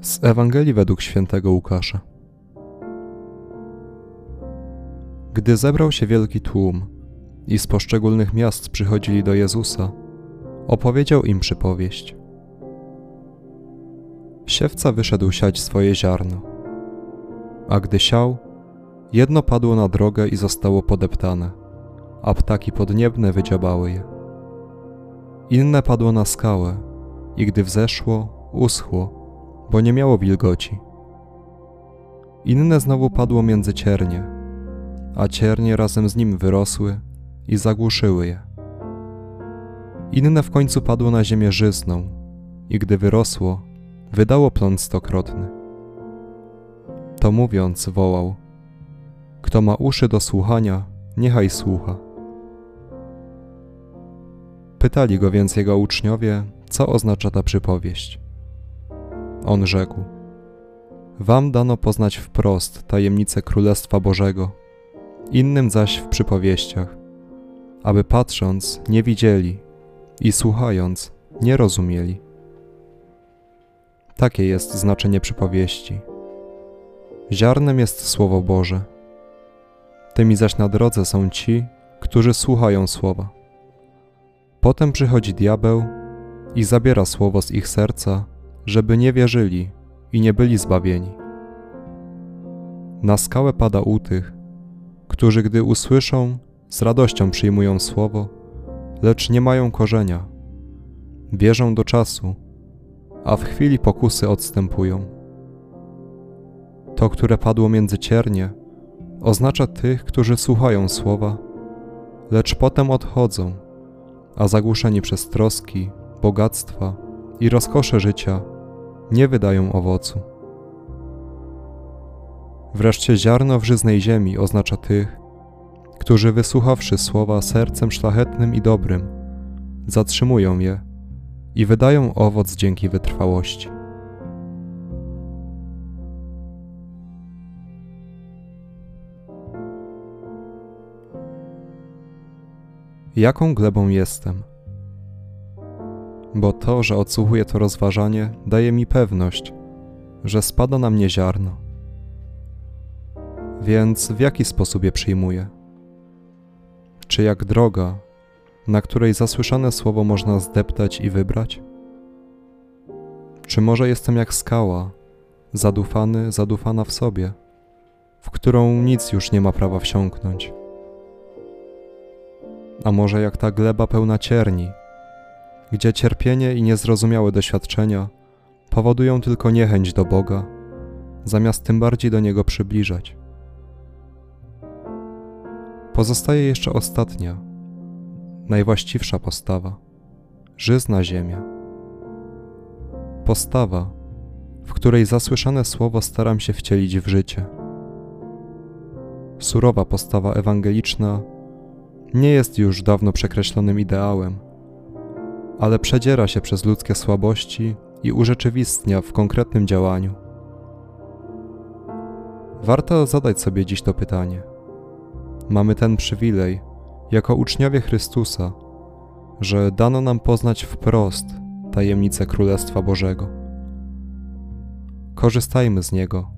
Z Ewangelii według świętego Łukasza. Gdy zebrał się wielki tłum i z poszczególnych miast przychodzili do Jezusa, opowiedział im przypowieść. Siewca wyszedł siać swoje ziarno, a gdy siał, jedno padło na drogę i zostało podeptane, a ptaki podniebne wydziobały je. Inne padło na skałę i gdy wzeszło, uschło, bo nie miało wilgoci. Inne znowu padło między ciernie, a ciernie razem z nim wyrosły i zagłuszyły je. Inne w końcu padło na ziemię żyzną i gdy wyrosło, wydało plon stokrotny. To mówiąc, wołał: Kto ma uszy do słuchania, niechaj słucha. Pytali go więc jego uczniowie, co oznacza ta przypowieść. On rzekł: Wam dano poznać wprost tajemnicę Królestwa Bożego, innym zaś w przypowieściach, aby patrząc nie widzieli i słuchając nie rozumieli. Takie jest znaczenie przypowieści. Ziarnem jest Słowo Boże. Tymi zaś na drodze są ci, którzy słuchają słowa. Potem przychodzi diabeł i zabiera słowo z ich serca, żeby nie wierzyli i nie byli zbawieni. Na skałę pada u tych, którzy gdy usłyszą, z radością przyjmują słowo, lecz nie mają korzenia. Wierzą do czasu, a w chwili pokusy odstępują. To, które padło między ciernie, oznacza tych, którzy słuchają słowa, lecz potem odchodzą, a zagłuszeni przez troski, bogactwa i rozkosze życia nie wydają owocu. Wreszcie ziarno w żyznej ziemi oznacza tych, którzy wysłuchawszy słowa sercem szlachetnym i dobrym, zatrzymują je i wydają owoc dzięki wytrwałości. Jaką glebą jestem? Bo to, że odsłuchuję to rozważanie, daje mi pewność, że spada na mnie ziarno. Więc w jaki sposób je przyjmuję? Czy jak droga, na której zasłyszane słowo można zdeptać i wybrać? Czy może jestem jak skała, zadufany, zadufana w sobie, w którą nic już nie ma prawa wsiąknąć? A może jak ta gleba pełna cierni, gdzie cierpienie i niezrozumiałe doświadczenia powodują tylko niechęć do Boga, zamiast tym bardziej do Niego przybliżać? Pozostaje jeszcze ostatnia, najwłaściwsza postawa żyzna ziemia. Postawa, w której zasłyszane słowo staram się wcielić w życie. Surowa postawa ewangeliczna nie jest już dawno przekreślonym ideałem, ale przedziera się przez ludzkie słabości i urzeczywistnia w konkretnym działaniu. Warto zadać sobie dziś to pytanie mamy ten przywilej, jako uczniowie Chrystusa, że dano nam poznać wprost tajemnicę Królestwa Bożego. Korzystajmy z niego,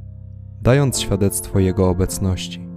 dając świadectwo Jego obecności.